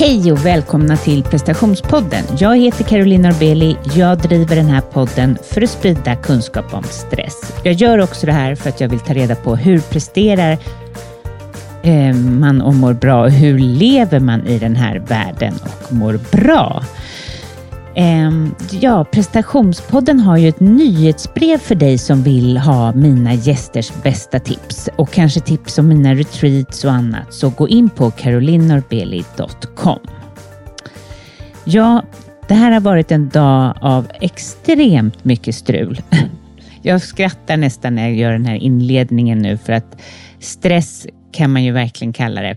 Hej och välkomna till prestationspodden. Jag heter Caroline Norbeli. Jag driver den här podden för att sprida kunskap om stress. Jag gör också det här för att jag vill ta reda på hur presterar eh, man och mår bra och hur lever man i den här världen och mår bra. Ehm, ja, prestationspodden har ju ett nyhetsbrev för dig som vill ha mina gästers bästa tips och kanske tips om mina retreats och annat. Så gå in på carolinorbeli.com. Ja, det här har varit en dag av extremt mycket strul. Jag skrattar nästan när jag gör den här inledningen nu för att stress kan man ju verkligen kalla det.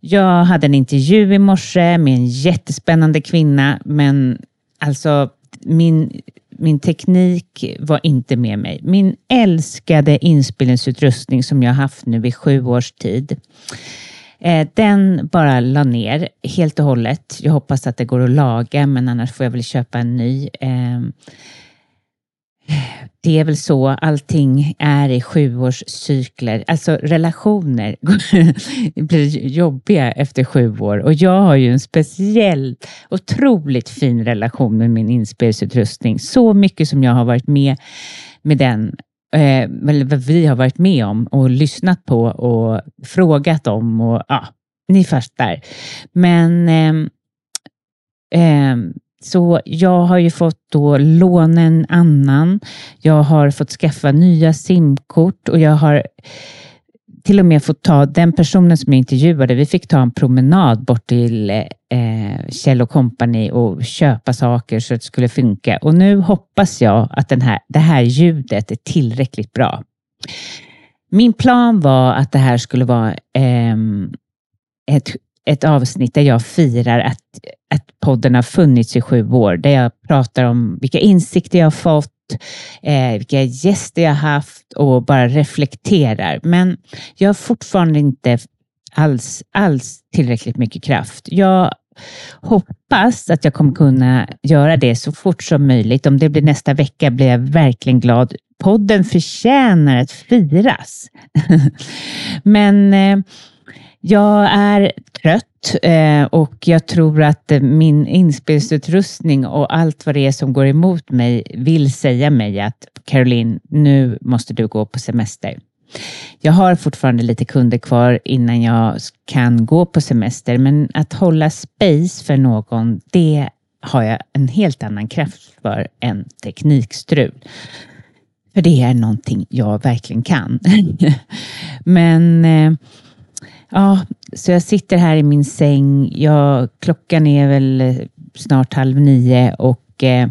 Jag hade en intervju i morse med en jättespännande kvinna, men alltså min, min teknik var inte med mig. Min älskade inspelningsutrustning som jag haft nu i sju års tid, eh, den bara la ner helt och hållet. Jag hoppas att det går att laga, men annars får jag väl köpa en ny. Eh, det är väl så allting är i sjuårscykler. Alltså relationer blir jobbiga efter sju år och jag har ju en speciell, otroligt fin relation med min inspelningsutrustning. Så mycket som jag har varit med med den eh, eller vad vi har varit med om och lyssnat på och frågat om och ja, ni fattar. Men eh, eh, så jag har ju fått då låna en annan. Jag har fått skaffa nya simkort och jag har till och med fått ta den personen som jag intervjuade. Vi fick ta en promenad bort till eh, Kjell Company och köpa saker så att det skulle funka. Och nu hoppas jag att den här, det här ljudet är tillräckligt bra. Min plan var att det här skulle vara eh, ett ett avsnitt där jag firar att, att podden har funnits i sju år, där jag pratar om vilka insikter jag har fått, eh, vilka gäster jag har haft och bara reflekterar. Men jag har fortfarande inte alls, alls tillräckligt mycket kraft. Jag hoppas att jag kommer kunna göra det så fort som möjligt. Om det blir nästa vecka blir jag verkligen glad. Podden förtjänar att firas. Men eh, jag är trött eh, och jag tror att eh, min inspelningsutrustning och allt vad det är som går emot mig vill säga mig att Caroline, nu måste du gå på semester. Jag har fortfarande lite kunder kvar innan jag kan gå på semester, men att hålla space för någon, det har jag en helt annan kraft för än teknikstrul. För det är någonting jag verkligen kan. men eh, Ja, så jag sitter här i min säng. Jag, klockan är väl eh, snart halv nio och eh,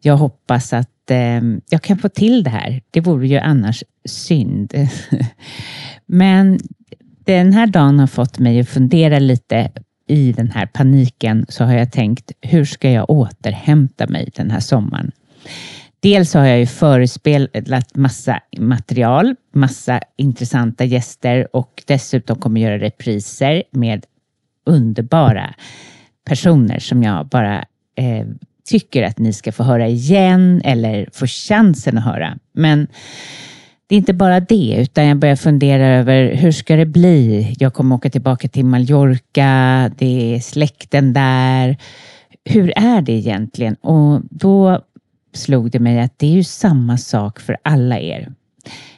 jag hoppas att eh, jag kan få till det här. Det vore ju annars synd. Men den här dagen har fått mig att fundera lite i den här paniken så har jag tänkt, hur ska jag återhämta mig den här sommaren? Dels har jag ju förespelat massa material, massa intressanta gäster och dessutom kommer göra repriser med underbara personer som jag bara eh, tycker att ni ska få höra igen eller få chansen att höra. Men det är inte bara det, utan jag börjar fundera över hur ska det bli? Jag kommer åka tillbaka till Mallorca, det är släkten där. Hur är det egentligen? Och då slog det mig att det är ju samma sak för alla er.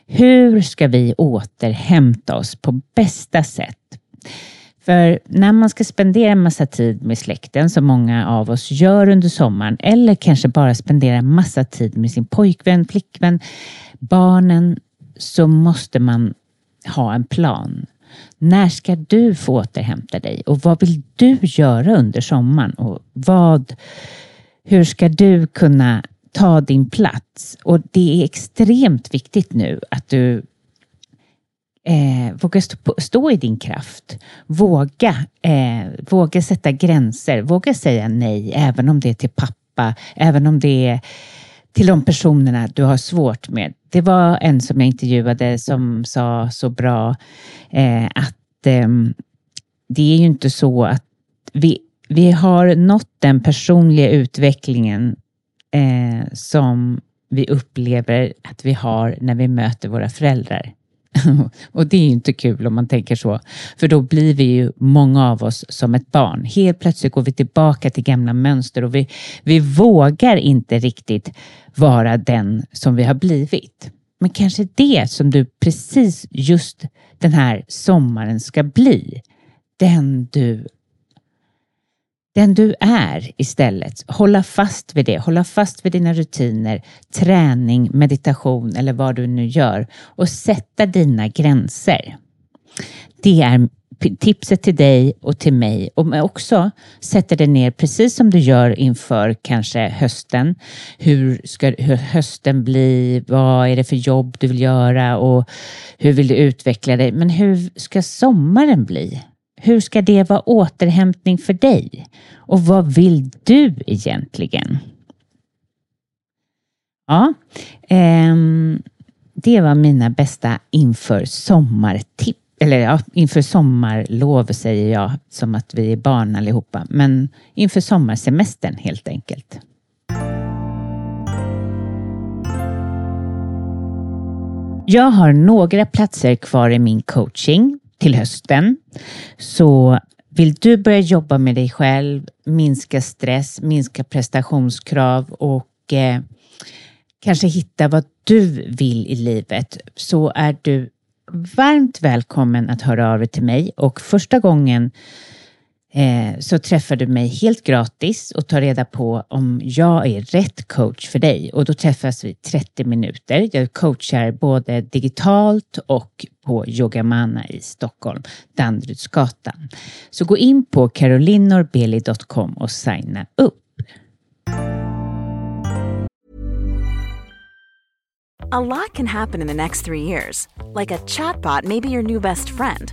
Hur ska vi återhämta oss på bästa sätt? För när man ska spendera massa tid med släkten, som många av oss gör under sommaren, eller kanske bara spendera massa tid med sin pojkvän, flickvän, barnen, så måste man ha en plan. När ska du få återhämta dig och vad vill du göra under sommaren? Och vad, hur ska du kunna ta din plats. Och det är extremt viktigt nu att du eh, vågar stå, stå, i din kraft. Våga, eh, våga sätta gränser. Våga säga nej, även om det är till pappa, även om det är till de personerna du har svårt med. Det var en som jag intervjuade som sa så bra eh, att eh, det är ju inte så att vi, vi har nått den personliga utvecklingen eh, som vi upplever att vi har när vi möter våra föräldrar. och det är ju inte kul om man tänker så. För då blir vi ju, många av oss, som ett barn. Helt plötsligt går vi tillbaka till gamla mönster och vi, vi vågar inte riktigt vara den som vi har blivit. Men kanske det som du precis just den här sommaren ska bli. Den du den du är istället. Hålla fast vid det, hålla fast vid dina rutiner, träning, meditation eller vad du nu gör och sätta dina gränser. Det är tipset till dig och till mig och också sätter det ner precis som du gör inför kanske hösten. Hur ska hur hösten bli? Vad är det för jobb du vill göra och hur vill du utveckla dig? Men hur ska sommaren bli? Hur ska det vara återhämtning för dig? Och vad vill du egentligen? Ja, ehm, det var mina bästa inför sommartips. Eller ja, inför sommarlov säger jag som att vi är barn allihopa. Men inför sommarsemestern helt enkelt. Jag har några platser kvar i min coaching till hösten. Så vill du börja jobba med dig själv, minska stress, minska prestationskrav och eh, kanske hitta vad du vill i livet så är du varmt välkommen att höra av dig till mig och första gången eh, så träffar du mig helt gratis och tar reda på om jag är rätt coach för dig. Och då träffas vi 30 minuter. Jag coachar både digitalt och på Yogamana i Stockholm, Danderydsgatan. Så gå in på carolinorbeli.com och signa upp. A lot can happen in the next three years. Like a chatbot maybe your new best friend.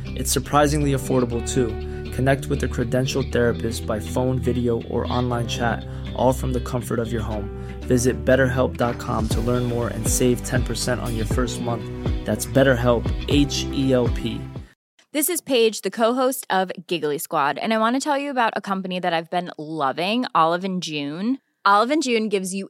It's surprisingly affordable too. Connect with a credentialed therapist by phone, video, or online chat, all from the comfort of your home. Visit betterhelp.com to learn more and save 10% on your first month. That's BetterHelp, H E L P. This is Paige, the co-host of Giggly Squad, and I want to tell you about a company that I've been loving, Olive and June. Olive and June gives you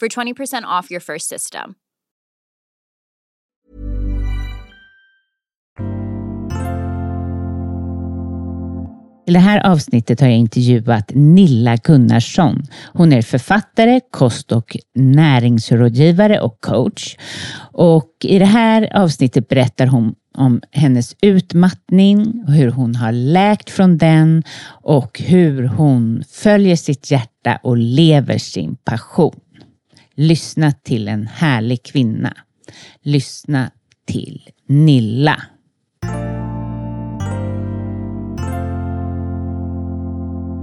for 20% off your first system. I det här avsnittet har jag intervjuat Nilla Gunnarsson. Hon är författare, kost och näringsrådgivare och coach. Och I det här avsnittet berättar hon om hennes utmattning, hur hon har läkt från den och hur hon följer sitt hjärta och lever sin passion. Lyssna till en härlig kvinna. Lyssna till Nilla.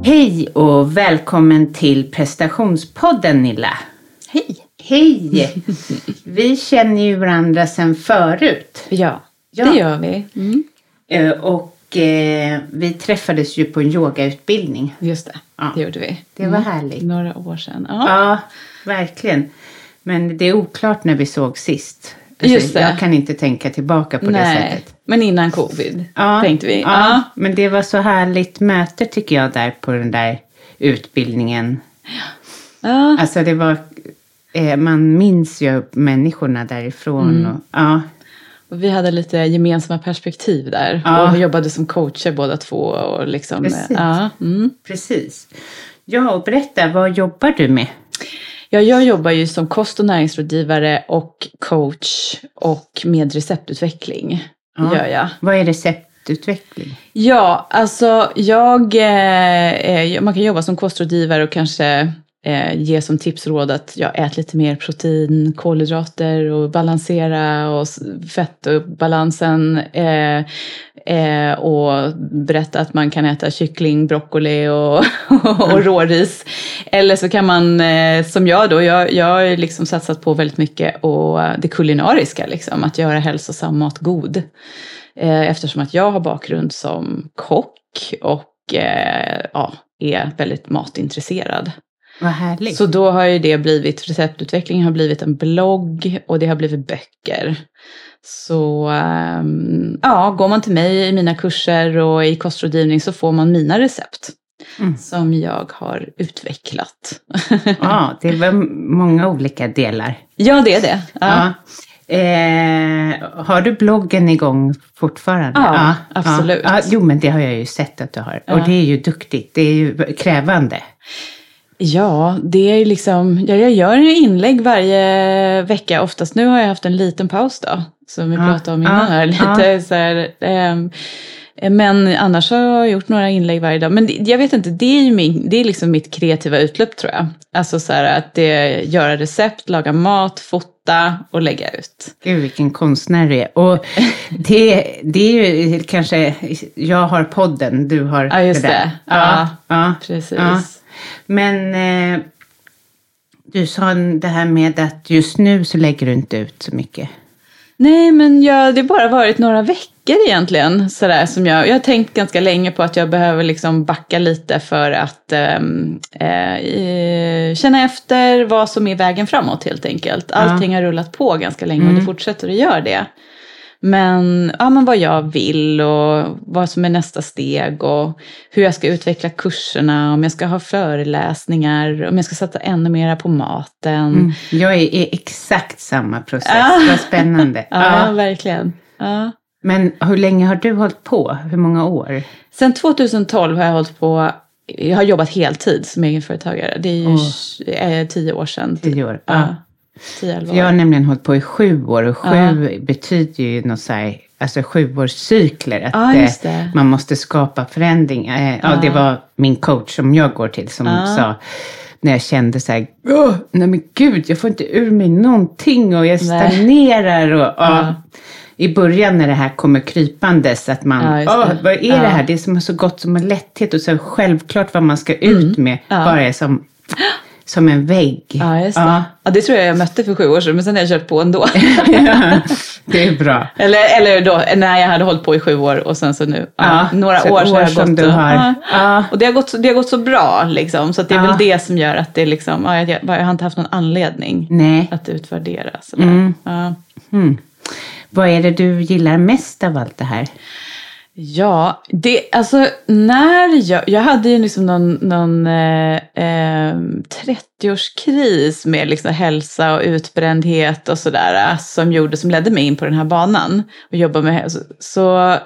Hej och välkommen till prestationspodden Nilla. Hej! Hej! Vi känner ju varandra sedan förut. Ja, Ja. det gör vi. Mm. Eh, Och eh, vi träffades ju på en yogautbildning. Just det, Ja. det gjorde vi. Det var härligt. Några år sedan. Ja. Ja, verkligen. Men det är oklart när vi såg sist. Alltså, Just det. Jag kan inte tänka tillbaka på det Nej, sättet. men innan covid Ja, tänkte vi. Ja, Ja. Men det var så härligt möte tycker jag där på den där utbildningen. Ja. Alltså det var, eh, man minns ju människorna därifrån. Mm. Och, ja, vi hade lite gemensamma perspektiv där. Ja. Och vi jobbade som coacher båda två. Och liksom, Precis. ja, mm. precis. Ja, och berätta, vad jobbar du med? ja, jag jobbar ju som kost och näringsrådgivare och coach och med receptutveckling. Ja. Gör jag. Vad är receptutveckling? Ja, alltså jag, eh, eh, man kan jobba som kostrådgivare och kanske eh, ge som tips och råd att ja, ät lite mer protein, kolhydrater och balansera och fett och balansen. Eh, eh, och berätta att man kan äta kyckling, broccoli och, och råris. Eller så kan man, eh, som jag då, jag, jag har ju liksom satsat på väldigt mycket och det kulinariska, liksom, att göra hälsosam mat god. Eh, eftersom att jag har bakgrund som kock och eh, ja, är väldigt matintresserad. Vad härligt. Så då har ju det blivit, receptutvecklingen har blivit en blogg och det har blivit böcker. Så ehm, ja, går man till mig i mina kurser och i kostrådgivning så får man mina recept. Mm. Som jag har utvecklat. Ja, det var många olika delar. ja, det är det. Ja. Eh, har du bloggen igång fortfarande? Ja, absolut. Ja. jo, men det har jag ju sett att du har. Och Ja. det är ju duktigt. Det är ju krävande. Ja, det är liksom, ja, jag gör en inlägg varje vecka. Oftast nu har jag haft en liten paus då. Som vi Ja, pratade om innan ja, här. Lite så här, ehm, men annars har jag gjort några inlägg varje dag. Men jag vet inte, det är ju min, det är liksom mitt kreativa utlopp tror jag. Alltså så här att det, göra recept, laga mat, fota och lägga ut. Gud, vilken konstnär du är. Och det, det är ju kanske, jag har podden, du har Ja, just det där. det. Ja, Ja, ja, Precis. ja. Men eh, du sa det här med att just nu så lägger du inte ut så mycket. Nej, men jag, det har bara varit några veckor egentligen. Sådär, som jag, jag har tänkt ganska länge på att jag behöver liksom backa lite för att ehm, eh, känna efter vad som är vägen framåt helt enkelt. Allting har rullat på ganska länge och det fortsätter att göra det. Men, ja, men vad jag vill och vad som är nästa steg och hur jag ska utveckla kurserna, om jag ska ha föreläsningar, om jag ska satsa ännu mera på maten. Jag är i exakt samma process. Ah. Vad spännande. Ja, Ja. verkligen. Ja. Men hur länge har du hållit på? Hur många år? Sen 2012 har jag hållit på, jag har jobbat heltid som egenföretagare. Det är ju eh, tio år sedan. Tio år? Ja. Ja. Tio, elva För jag har år. nämligen hållit på i sju år och sju betyder ju något så här, alltså sjuårscykler. Att Ja, eh, man måste skapa förändring. Eh, ja, det var min coach som jag går till som sa, när jag kände så här, Åh, nej men gud, jag får inte ur mig någonting och jag stagnerar. Och, ja. I början när det här kommer krypandes, att man, Ja, det. vad är Ja. det här? Det är som så gott som en lätthet och så självklart vad man ska ut med, Mm. Ja. bara är som, som en vägg. Ja, just det. Ja. Ja. det tror jag jag mötte för sju år sedan, men sen har jag kört på ändå. Ja, det är bra. eller, eller då, när jag hade hållit på i sju år och sen så nu. Ja, några så år så år har jag gått. och- har. Och det har, gått, det har gått så bra liksom, så det är väl det som gör att det liksom, ja, jag, jag har inte haft någon anledning Nej. att utvärdera. Sådär. Mm. Ja. Vad är det du gillar mest av allt det här? Ja, det, alltså när jag, jag hade ju liksom någon, någon eh, eh, 30-årskris med liksom hälsa och utbrändhet och sådär eh, som, gjorde, som ledde mig in på den här banan och jobba med hälsa. Så,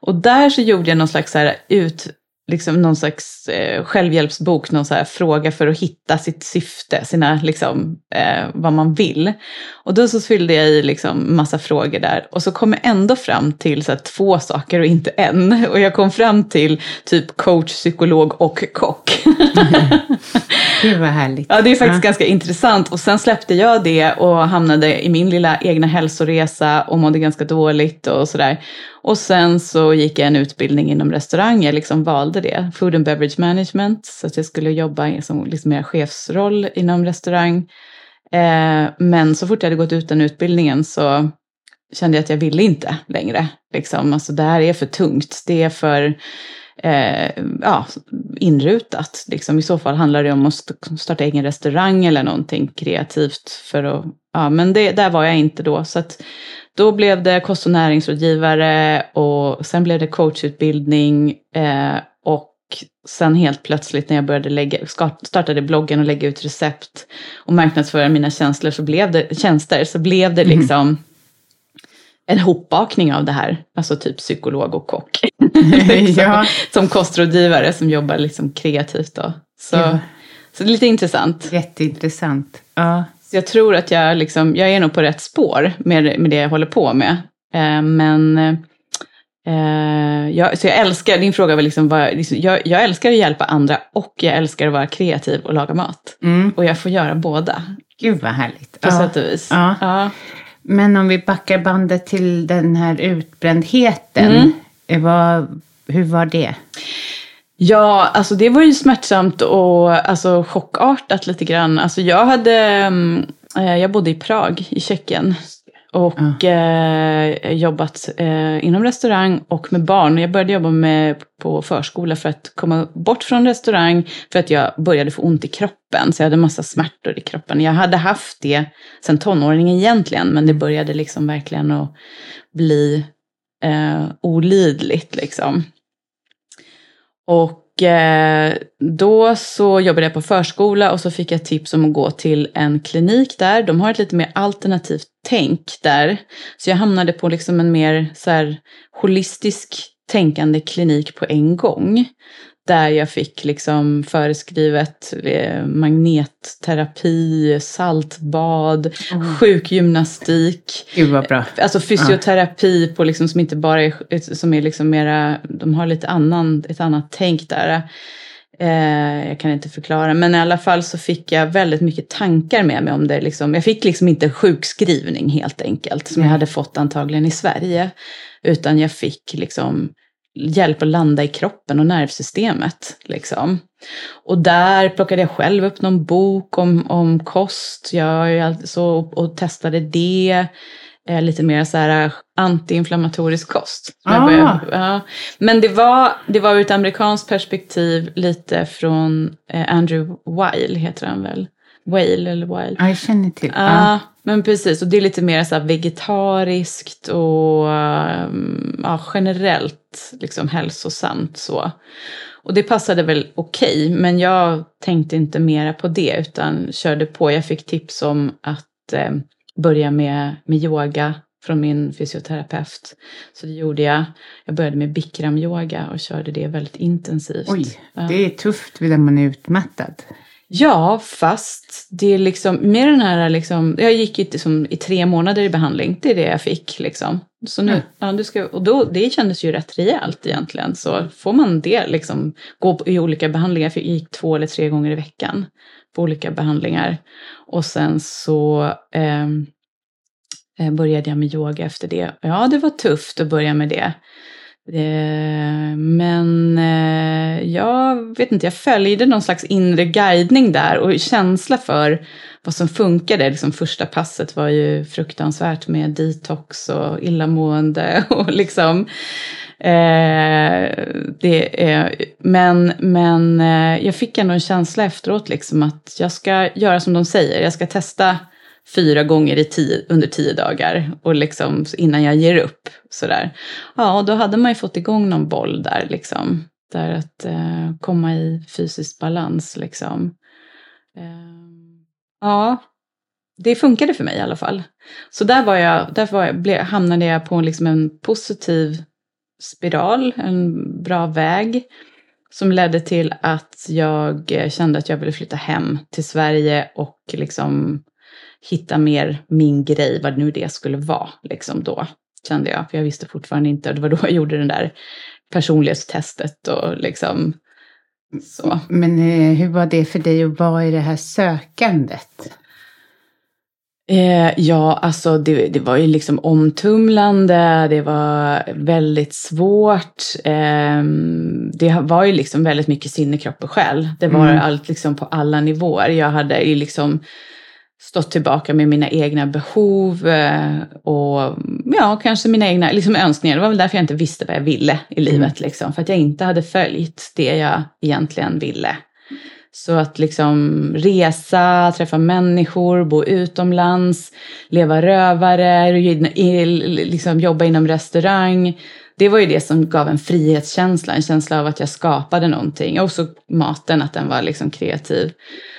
och där så gjorde jag någon slags så här ut, liksom någon slags eh, självhjälpsbok, någon så här fråga för att hitta sitt syfte, sina, liksom, eh, vad man vill. Och då så fyllde jag i liksom massa frågor där och så kom jag ändå fram till så här, två saker och inte en. Och jag kom fram till typ coach, psykolog och kock. Gud vad härligt. Ja, det är faktiskt ganska intressant. Och sen släppte jag det och hamnade i min lilla egna hälsoresa och mådde ganska dåligt och sådär. Och sen så gick jag en utbildning inom restaurang. Jag liksom valde det, Food and Beverage Management. Så att jag skulle jobba som liksom mer chefsroll inom restaurang. Eh, men så fort jag hade gått ut den utbildningen så kände jag att jag ville inte längre. Liksom. Alltså, det här är för tungt. Det är för eh, ja, inrutat. Liksom. I så fall handlar det om att starta egen restaurang eller någonting kreativt. För att, ja, men det, där var jag inte då. Så att, då blev det kost och näringsrådgivare och sen blev det coachutbildning. Eh, och sen helt plötsligt när jag började lägga, startade bloggen och lägga ut recept och marknadsföra mina tjänster så blev det, tjänster så blev det mhm. liksom mm en hopbakning av det här, alltså typ psykolog och kock. liksom, ja. Som kostrådgivare som jobbar liksom kreativt då. Så, ja. så det är lite intressant. Jätteintressant. Ja. Så jag tror att jag, liksom, jag är nog på rätt spår med, med det jag håller på med. Eh, men eh, jag, så jag älskar, din fråga var liksom, vad, liksom jag, jag, älskar att hjälpa andra och jag älskar att vara kreativ och laga mat. Mm. Och jag får göra båda. Gud vad härligt. På ja. sätt och vis. Ja. ja. Men om vi backar bandet till den här utbrändheten. Mm. Eh, vad, hur var det? Ja, alltså det var ju smärtsamt och alltså, chockartat lite grann. Alltså jag hade, mm, eh, jag bodde i Prag i Tjeckien och ja. eh, jobbat eh, inom restaurang och med barn. Jag började jobba med, på förskola för att komma bort från restaurang för att jag började få ont i kroppen. Så jag hade massa smärtor i kroppen. Jag hade haft det sedan tonåringen egentligen, men det började liksom verkligen att bli eh, olidligt liksom. Och Eh, då så jobbade jag på förskola och så fick jag tips om att gå till en klinik där. De har ett lite mer alternativt tänk där. Så jag hamnade på liksom en mer så här holistisk tänkande klinik på en gång. Där jag fick liksom föreskrivet eh, magnetterapi, saltbad, mm. sjukgymnastik. Gud vad bra. Alltså fysioterapi ja. på liksom, som inte bara är, som är liksom mera, de har lite annan, ett annat tänk där. Eh, jag kan inte förklara, men i alla fall så fick jag väldigt mycket tankar med mig om det. Liksom, jag fick liksom inte sjukskrivning helt enkelt, som jag hade fått antagligen i Sverige. Utan jag fick liksom hjälp att landa i kroppen och nervsystemet. Liksom. Och där plockade jag själv upp någon bok om, om kost jag, så, och testade det. Eh, lite mer så här antiinflammatorisk kost. Ah. Började, ja. Men det var, det var ur ett amerikanskt perspektiv lite från eh, Andrew Weil, heter han väl? Whale eller Wild. Ja, jag känner till. Ja, ah, men precis. Och det är lite mer så vegetariskt och um, ja, generellt liksom hälsosamt så. Och det passade väl okej, okay, men jag tänkte inte mera på det utan körde på. Jag fick tips om att eh, börja med, med yoga från min fysioterapeut. Så det gjorde jag. Jag började med bikram-yoga och körde det väldigt intensivt. Oj, det är tufft när man är utmattad. Ja, fast det är liksom med den här liksom, jag gick ju liksom i tre månader i behandling, det är det jag fick liksom. Så nu, mm. ja, du ska, och då, det kändes ju rätt rejält egentligen. Så får man det liksom, gå i olika behandlingar, för jag gick två eller tre gånger i veckan på olika behandlingar. Och sen så ehm, eh, började jag med yoga efter det. Ja, det var tufft att börja med det. Eh, men eh, jag vet inte, jag följde någon slags inre guidning där och känsla för vad som funkade. Liksom första passet var ju fruktansvärt med detox och illamående och liksom eh, det, eh, men men eh, jag fick ändå en känsla efteråt liksom att jag ska göra som de säger. Jag ska testa fyra gånger i tio, under tio dagar och liksom innan jag ger upp. Sådär. Ja, då hade man ju fått igång någon boll där liksom. Där att eh, komma i fysisk balans liksom. Eh, ja, det funkade för mig i alla fall. Så där, var jag, där var jag, ble, hamnade jag på liksom en positiv spiral, en bra väg. Som ledde till att jag eh, kände att jag ville flytta hem till Sverige och liksom hitta mer min grej, vad nu det skulle vara, liksom då, kände jag. För jag visste fortfarande inte, och det var då jag gjorde den där personlighetstestet och liksom så. Men eh, hur var det för dig att vara i det här sökandet? Eh, ja, alltså det, det, var ju liksom omtumlande, det var väldigt svårt. Eh, det var ju liksom väldigt mycket sinne, kropp och själ. Det var mm. allt liksom på alla nivåer. Jag hade ju liksom stått tillbaka med mina egna behov eh, och ja, kanske mina egna liksom, önskningar. Det var väl därför jag inte visste vad jag ville i livet, liksom, för att jag inte hade följt det jag egentligen ville. Så att liksom resa, träffa människor, bo utomlands, leva rövare, liksom jobba inom restaurang. Det var ju det som gav en frihetskänsla, en känsla av att jag skapade någonting. Och så maten, att den var liksom kreativ.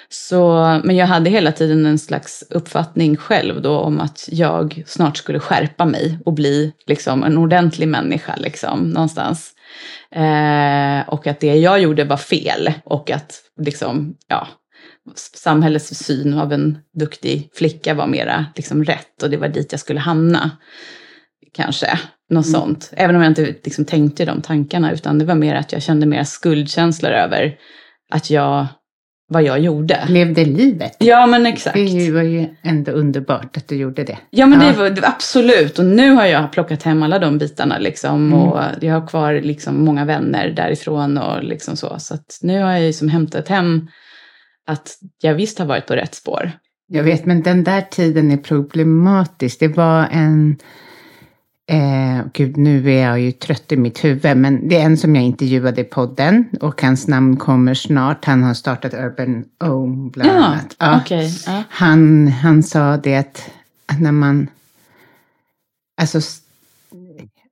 Så, men jag hade hela tiden en slags uppfattning själv då om att jag snart skulle skärpa mig och bli liksom en ordentlig människa liksom, någonstans. Eh, och att det jag gjorde var fel och att liksom, ja, samhällets syn av en duktig flicka var mera liksom rätt och det var dit jag skulle hamna. Kanske, något mm. sånt. Även om jag inte liksom tänkte de tankarna utan det var mer att jag kände mer skuldkänslor över att jag vad jag gjorde. Levde livet. Ja, men exakt. Det var ju ändå underbart att du gjorde det. Ja, men ja. Det, var, absolut. Och nu har jag plockat hem alla de bitarna liksom. Mm. Och jag har kvar liksom många vänner därifrån och liksom så. Så att nu har jag ju som hämtat hem att jag visst har varit på rätt spår. Jag vet, men den där tiden är problematisk. Det var en Eh, gud, nu är jag ju trött i mitt huvud, men det är en som jag intervjuade i podden och hans namn kommer snart. Han har startat Urban Ohm bland ja, annat. Ja, okay, ja. han, han sa det att, när man, alltså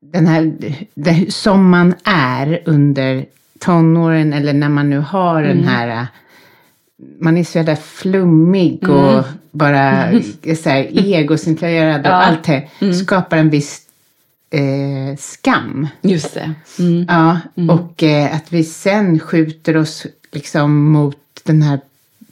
den här, det, som man är under tonåren eller när man nu har mm. den här man är så jävla flummig mm. och bara så här, egocentrerad och ja. allt det mm. skapar en viss eh, skam. Just det. Mm. Ja, mm. och eh, att vi sen skjuter oss liksom mot den här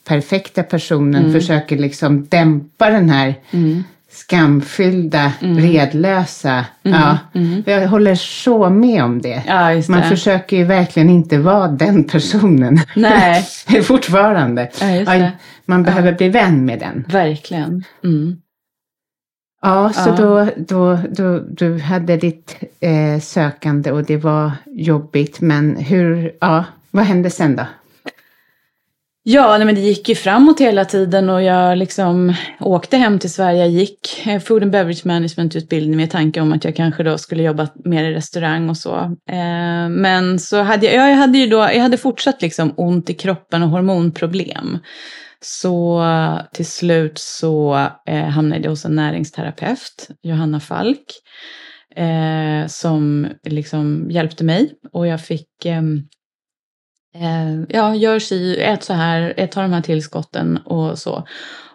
perfekta personen, mm. försöker liksom dämpa den här mm. skamfyllda, mm. redlösa. Mm. Ja, mm. Jag håller så med om det. Ja, Man försöker ju verkligen inte vara den personen. Nej. Fortfarande. Ja, man behöver bli vän med den. Verkligen. Mm. Ja, så ja. Då, då, då du hade ditt eh, sökande och det var jobbigt. Men hur, ja, vad hände sen då? Ja, nej, men det gick ju framåt hela tiden och jag liksom åkte hem till Sverige. Jag gick eh, Food and Beverage Management-utbildning med tanke om att jag kanske då skulle jobba mer i restaurang och så. Eh, men så hade jag, jag hade ju då, jag hade fortsatt liksom ont i kroppen och hormonproblem. Så till slut så eh, hamnade jag hos en näringsterapeut, Johanna Falk, eh, som liksom hjälpte mig. Och jag fick, ehm, eh, ja, gör si, ät så här, ät, ta de här tillskotten och så.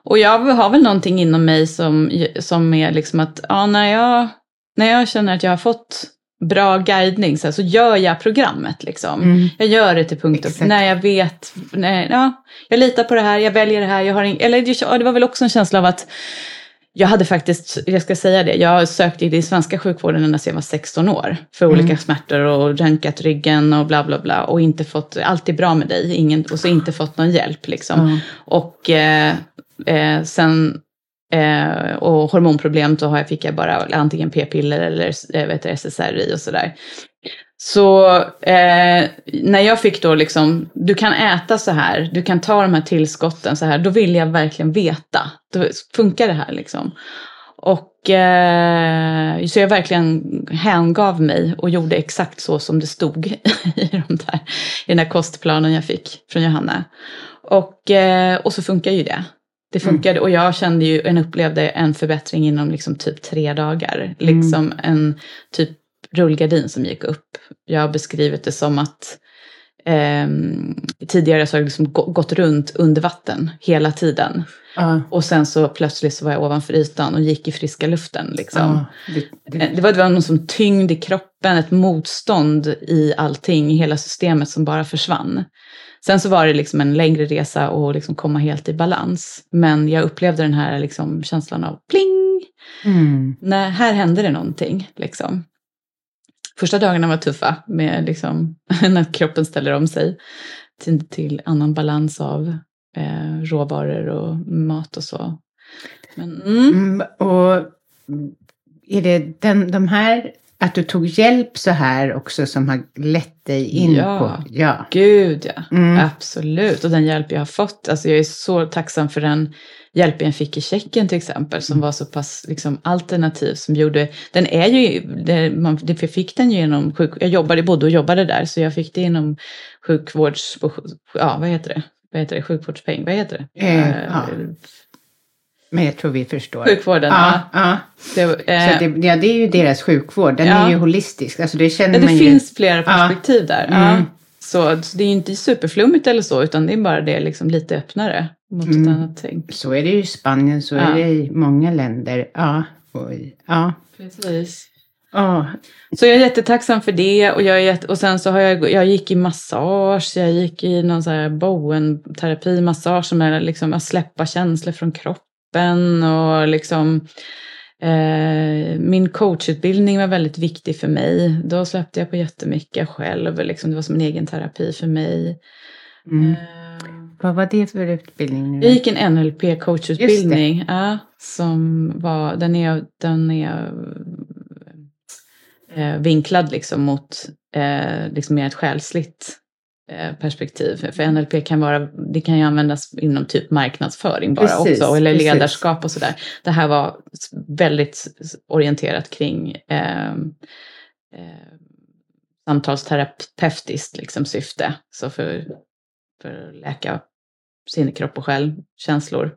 Och jag har väl någonting inom mig som, som är liksom att, ja, när jag, när jag känner att jag har fått bra guidning så, här, så gör jag programmet. Liksom. Mm. Jag gör det till punkt och när jag vet, när, ja, jag litar på det här, jag väljer det här. Jag har in, eller det var väl också en känsla av att jag hade faktiskt, jag ska säga det, jag sökte i den svenska sjukvården ända sedan jag var 16 år för mm. olika smärtor och röntgat ryggen och bla bla bla och inte fått, allt är bra med dig ingen, och så inte fått någon hjälp liksom. Mm. Och eh, eh, sen Eh, och hormonproblem då har jag, fick jag bara antingen p-piller eller eh, vet, SSRI och sådär. Så eh, när jag fick då liksom, du kan äta så här, du kan ta de här tillskotten så här, då vill jag verkligen veta. Då funkar det här liksom. Och eh, så jag verkligen hängav mig och gjorde exakt så som det stod i, de där, i den där kostplanen jag fick från Johanna. Och, eh, och så funkar ju det. Det mm. funkade mm. och jag kände ju, en upplevde en förbättring inom liksom typ tre dagar. Mm. Liksom en typ rullgardin som gick upp. Jag har beskrivit det som att eh, tidigare så har jag liksom gått runt under vatten hela tiden. Uh. Och sen så plötsligt så var jag ovanför ytan och gick i friska luften. Liksom. Uh. Det, det... Eh, det, var, det var någon som tyngd i kroppen, ett motstånd i allting, i hela systemet som bara försvann. Sen så var det liksom en längre resa och liksom komma helt i balans. Men jag upplevde den här liksom känslan av pling! Mm. När, här hände det någonting. Liksom. Första dagarna var tuffa med liksom, när kroppen ställer om sig till, till annan balans av eh, råvaror och mat och så. Men, mm. Mm, och är det den, de här att du tog hjälp så här också som har lett dig in Ja. på... Ja. Gud ja, Mm. absolut. Och den hjälp jag har fått, alltså jag är så tacksam för den hjälpen jag fick i Tjeckien till exempel, som var så pass liksom, alternativ som gjorde, den är ju, det, man, det, jag fick den ju genom sjuk, jag jobbade, bodde och jobbade där, så jag fick det inom sjukvårds, ja vad heter det, vad heter det, sjukvårdspeng, vad heter det? Eh, ja. Men jag tror vi förstår. Sjukvården, Ja, ja. ja. Det, eh, Så det, ja, det är ju deras sjukvård. Den Ja. är ju holistisk. Alltså det känner Ja, det man ju. finns flera perspektiv där. Mm. Ja. Så, så det är ju inte superflummigt eller så, utan det är bara det liksom lite öppnare mot Mm. ett annat tänk. Så är det ju i Spanien, så Ja. är det i många länder. Ja. Oj. Ja. Precis. Ja. Så jag är jättetacksam för det och, jag är jätte, och sen så har jag, jag gick i massage, jag gick i någon så här Bowen-terapi, massage som är liksom att släppa känslor från kroppen och liksom eh, min coachutbildning var väldigt viktig för mig. Då släppte jag på jättemycket själv, liksom, det var som en egen terapi för mig. Mm. Eh, Vad var det för utbildning nu? jag gick en NLP-coachutbildning. Ja, som var, den är, den är eh, vinklad liksom mot eh, liksom mer ett själsligt perspektiv. För NLP kan vara, det kan ju användas inom typ marknadsföring bara Precis, också, eller precis. ledarskap och sådär. Det här var väldigt orienterat kring eh, eh, samtalsterapeutiskt liksom syfte. Så för, för att läka sin kropp och själ, känslor.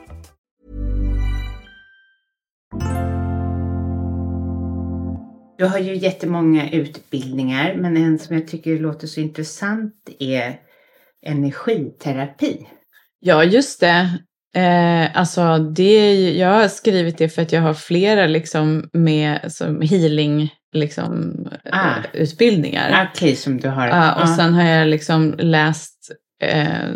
Du har ju jättemånga utbildningar, men en som jag tycker låter så intressant är energiterapi. Ja, just det. Eh, alltså, det, jag har skrivit det för att jag har flera liksom, med som healing liksom, Ah. eh, utbildningar. Okej, som du har. Ja, och ja. sen har jag liksom läst, eh,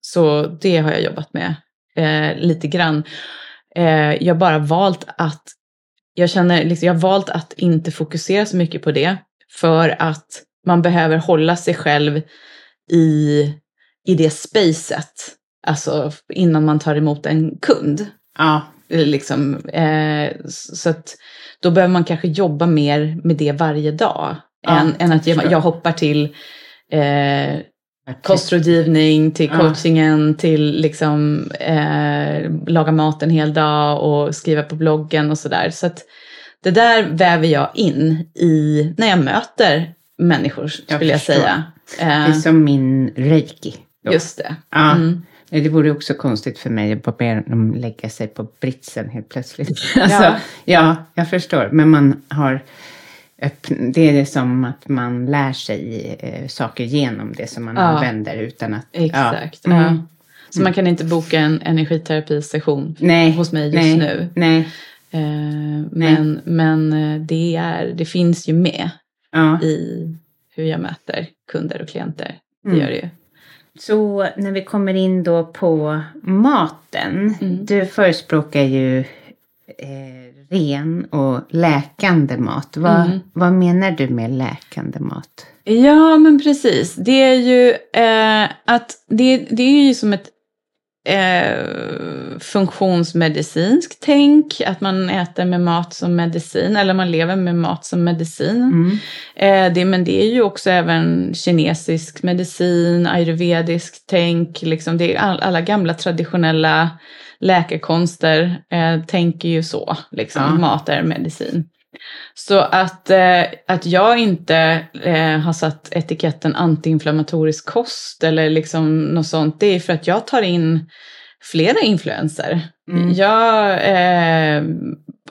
så det har jag jobbat med eh, lite grann. Eh, jag har bara valt att, jag känner liksom, jag har valt att inte fokusera så mycket på det, för att man behöver hålla sig själv i, i det spacet, alltså innan man tar emot en kund. ja, Liksom, eh, så att då behöver man kanske jobba mer med det varje dag. Ja, än, än att jag, jag hoppar till eh. Kostrådgivning, till Ja. coachingen, till liksom eh, laga mat en hel dag och skriva på bloggen och sådär. Så att det där väver jag in i när jag möter människor, Jag skulle jag förstår. säga. Det Eh, är som min reiki. då. just det. Ja. Mm. Det vore också konstigt för mig att be dem lägga sig på britsen helt plötsligt. Alltså, Ja. ja. jag förstår. Men man har det är som att man lär sig eh, saker genom det som man Ja. använder utan att... Exakt. Ja. Mm. Ja. Så man kan inte boka en energiterapisession Nej, hos mig just nej, nu. Nej, Eh, men men eh, det, är, det finns ju med ja. i hur jag möter kunder och klienter. Det Mm. gör det ju. Så när vi kommer in då på maten. Du förespråkar ju eh, ren och läkande mat. Vad, Mm. vad menar du med läkande mat? Ja, men precis. Det är ju eh, att det, det är ju som ett eh, funktionsmedicinskt tänk. Att man äter med mat som medicin eller man lever med mat som medicin. Mm. Eh, det, men det är ju också även kinesisk medicin, ayurvedisk tänk. Liksom det är all, alla gamla traditionella läkekonster eh, tänker ju så. Liksom, Ja. Mat är medicin. Så att, eh, att jag inte eh, har satt etiketten antiinflammatorisk kost eller liksom något sånt, det är för att jag tar in flera influenser. Mm. Jag, eh,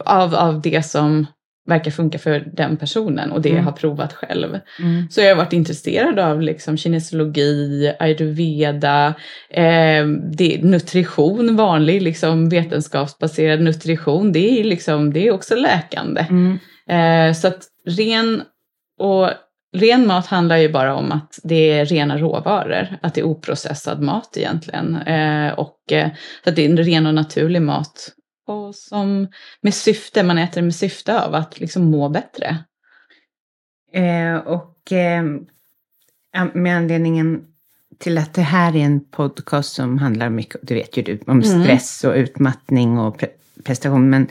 av, av det som verkar funka för den personen och det jag Mm. har provat själv. Mm. Så jag har varit intresserad av liksom kinesologi, ayurveda, eh, det, nutrition, vanlig liksom vetenskapsbaserad nutrition. Det är, liksom, det är också läkande. Mm. Eh, så att ren, och ren mat handlar ju bara om att det är rena råvaror, att det är oprocessad mat egentligen. Eh, och eh, så att det är en ren och naturlig mat. Och som med syfte, man äter med syfte av att liksom må bättre. Eh, och eh, med anledningen till att det här är en podcast som handlar mycket, det vet ju du, om Mm. stress och utmattning och pre- prestation. Men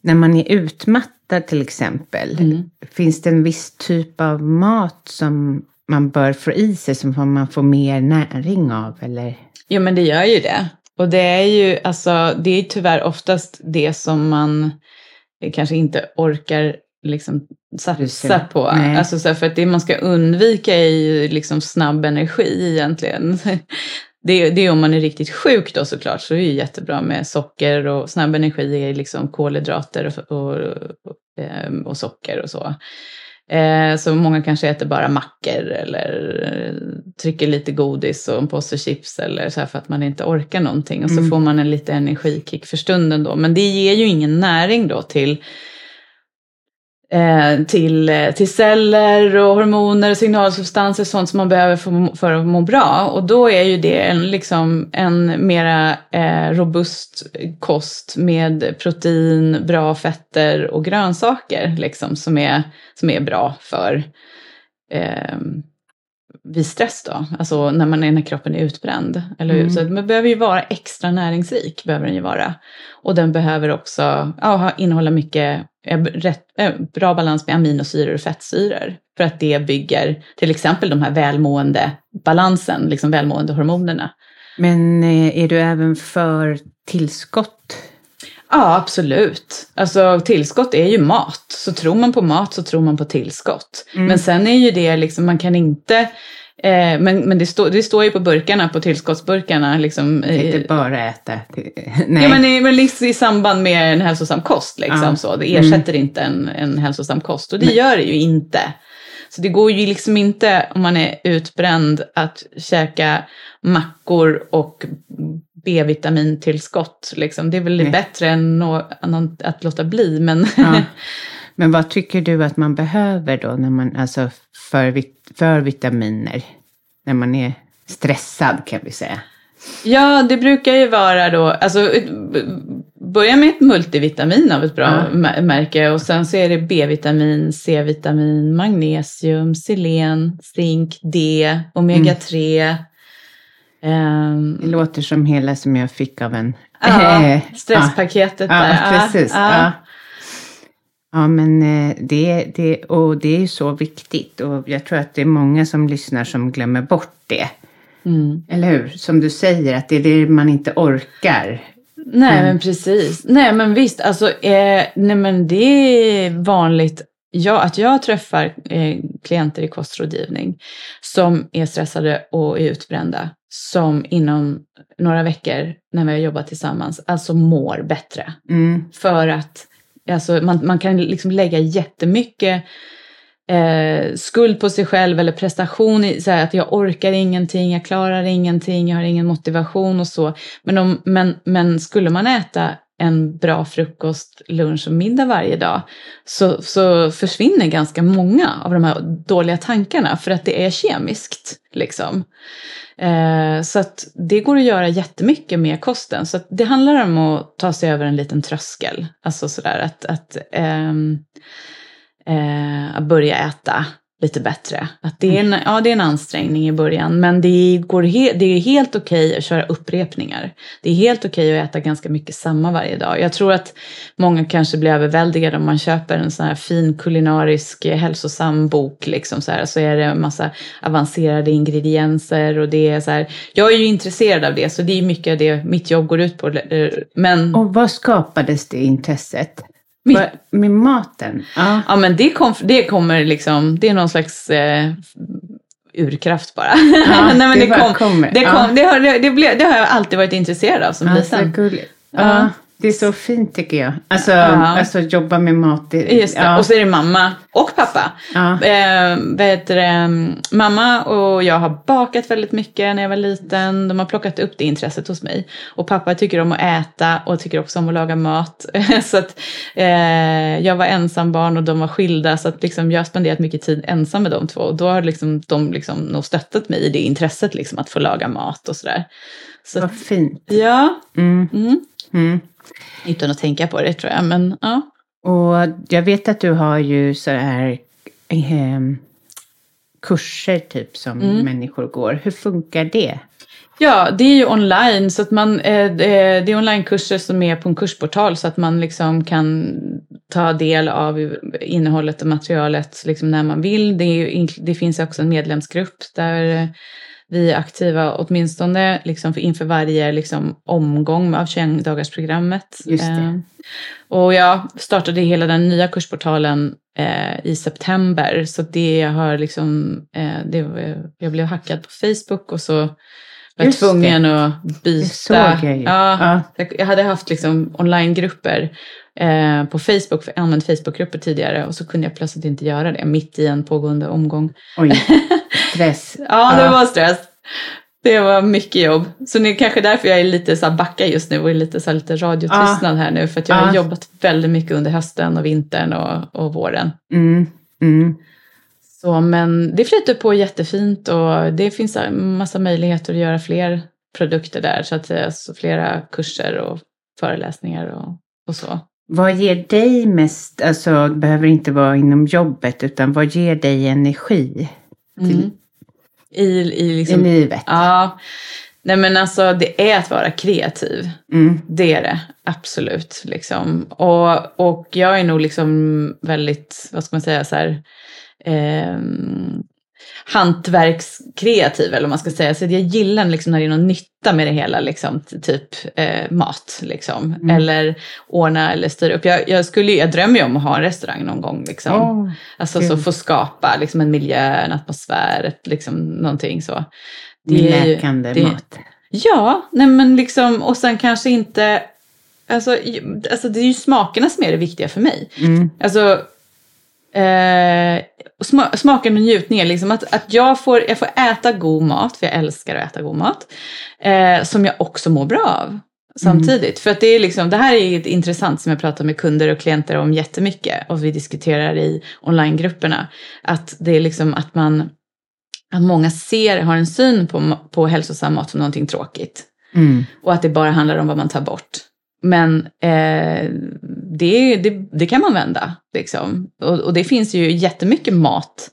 när man är utmattad till exempel, Mm. finns det en viss typ av mat som man bör få i sig, som man får mer näring av? Eller? Jo men det gör ju det. Och det är ju alltså, det är tyvärr oftast det som man kanske inte orkar liksom satsa på. Nej. Alltså så för att det man ska undvika är ju liksom snabb energi egentligen. Det är, det är om man är riktigt sjuk då såklart, så är det ju jättebra med socker och snabb energi är liksom kolhydrater och, och, och, ehm, och socker och så. Eh, så många kanske äter bara mackor eller eh, trycker lite godis och en påse chips eller så här för att man inte orkar någonting. Och så Mm. får man en lite energikick för stunden då. Men det ger ju ingen näring då till till, eh, till celler och hormoner och signalsubstanser, sånt som man behöver för, för att må bra. Och då är ju det en, liksom, en mera eh, robust kost med protein, bra fetter och grönsaker liksom, som, är, som är bra för eh, vid stress då, alltså när, man är, när kroppen är utbränd. Eller? Mm. Så den behöver ju vara extra näringsrik, behöver den ju vara. Och den behöver också ja, innehålla mycket, eh, rätt, eh, bra balans med aminosyror och fettsyror. För att det bygger till exempel de här välmående balansen, liksom välmående hormonerna. Men eh, är du även för tillskott? Ja, absolut. Alltså tillskott är ju mat. Så tror man på mat så tror man på tillskott. Mm. Men sen är ju det liksom, man kan inte eh, men, men det, står det står ju på burkarna, på tillskottsburkarna. Liksom, tänkte bara äta. Nej. Ja, men, i, men liksom i samband med en hälsosam kost. Liksom, Ja. så. Det ersätter inte en, en hälsosam kost. Och det gör det ju inte. Så det går ju liksom inte om man är utbränd att käka mackor och B-vitamintillskott. Liksom. Det är väl Nej. bättre än att låta bli. Men Ja. Men vad tycker du att man behöver då när man, alltså för, för vitaminer? När man är stressad kan vi säga. Ja, det brukar ju vara då, alltså börja med ett multivitamin av ett bra Ja. mä- märke och sen så är det B-vitamin, C-vitamin, magnesium, selen, zink, D, omega-3. Ehm, Det låter som hela som jag fick av en... ja, stresspaketet ja, där. ja, precis. Ja, Ja. Men eh, det, det, och det är så viktigt och jag tror att det är många som lyssnar som glömmer bort det. Mm. Eller hur? Som du säger, att det är det man inte orkar. Nej, men precis. Nej, men visst, alltså, eh, nej, men det är vanligt ja, att jag träffar eh, klienter i kostrådgivning som är stressade och är utbrända, som inom några veckor när vi har jobbat tillsammans, alltså mår bättre. Mm. För att alltså, man, man kan liksom lägga jättemycket eh, skuld på sig själv eller prestation, i, så här, att jag orkar ingenting, jag klarar ingenting, jag har ingen motivation och så. Men, om, men, men skulle man äta en bra frukost, lunch och middag varje dag så, så försvinner ganska många av de här dåliga tankarna för att det är kemiskt. Liksom. Eh, så att det går att göra jättemycket med kosten. Så att det handlar om att ta sig över en liten tröskel. Alltså sådär att, att, eh, eh, att börja äta lite bättre. Att det, är en, ja, det är en ansträngning i början, men det, går he, det är helt okej okay att köra upprepningar. Det är helt okej okay att äta ganska mycket samma varje dag. Jag tror att många kanske blir överväldigade om man köper en sån här fin kulinarisk eh, hälsosam bok, liksom så, här, så är det en massa avancerade ingredienser och det är så här. Jag är ju intresserad av det, så det är mycket av det mitt jobb går ut på. Eh, men... Och vad skapades det intresset? Med, med maten? Ja. ja, men det, kom, det kommer liksom, det är någon slags eh, urkraft bara. Ja, Nej, men det, det, kom, kommer. Det, kom, ja. det, har, det, det, det, har jag alltid varit intresserad av som ja, liten. Ja. Det är så fint tycker jag. Alltså, ja. alltså jobba med mat. Det, Just det. Ja. Och så är det mamma och pappa. Ja. Eh, vet mamma och jag har bakat väldigt mycket när jag var liten. De har plockat upp det intresset hos mig. Och pappa tycker om att äta och tycker också om att laga mat. så att eh, jag var ensam barn och de var skilda. Så att liksom, jag har spenderat mycket tid ensam med de två. Och då har liksom, de liksom nog stöttat mig i det intresset liksom, att få laga mat och sådär. Så, Vad fint. Ja. Mm. Mm. Mm. Utan att tänka på det tror jag, men ja. Och jag vet att du har ju så här eh, kurser typ som Mm. människor går. Hur funkar det? Ja, det är ju online. Så att man, eh, det är onlinekurser som är på en kursportal så att man liksom kan ta del av innehållet och materialet liksom när man vill. Det, är, det finns också en medlemsgrupp där vi är aktiva åtminstone liksom inför varje liksom omgång av 21-dagarsprogrammet. Just det. Eh, och jag startade hela den nya kursportalen eh, i september. Så det har liksom, eh, det, jag blev hackad på Facebook och så var jag tvungen det. att byta. Jag ja, ja. Jag hade haft liksom onlinegrupper eh, på Facebook, för jag använt Facebookgrupper tidigare och så kunde jag plötsligt inte göra det mitt i en pågående omgång. Oj, stress. ja, det var stress. Det var mycket jobb. Så det är kanske därför jag är lite så här backa just nu och är lite, så här, lite radiotystnad här nu. För att jag har jobbat väldigt mycket under hösten och vintern och, och våren. Mm. Mm. Så, men det flyter på jättefint och det finns en massa möjligheter att göra fler produkter där. Så att säga, så flera kurser och föreläsningar och, och så. Vad ger dig mest, alltså det behöver inte vara inom jobbet, utan vad ger dig energi? Till, mm. I, i, liksom, I livet? Ja. Nej men alltså det är att vara kreativ. Mm. Det är det, absolut. Liksom. Och, och jag är nog liksom väldigt, vad ska man säga, så här, eh, hantverkskreativ eller vad man ska säga. Så jag gillar liksom när det är någon nytta med det hela, liksom, typ eh, mat. Liksom. Mm. Eller ordna eller styra upp. Jag, jag, skulle, jag drömmer ju om att ha en restaurang någon gång. Liksom. Oh, alltså så få skapa liksom, en miljö, en atmosfär, ett, liksom, någonting så. Det är läkande det, mat. Ja, nej men liksom, och sen kanske inte, alltså, alltså det är ju smakerna som är det viktiga för mig. Mm. Alltså, eh, smaken och njutningen, liksom att, att jag, får, jag får äta god mat, för jag älskar att äta god mat, eh, som jag också mår bra av samtidigt. Mm. För att det är liksom, det här är intressant som jag pratar med kunder och klienter om jättemycket och vi diskuterar i onlinegrupperna. Att det är liksom att man att många ser, har en syn på, på hälsosam mat som någonting tråkigt. Mm. Och att det bara handlar om vad man tar bort. Men eh, det, det, det, kan man vända. Liksom. Och, och, det finns ju jättemycket mat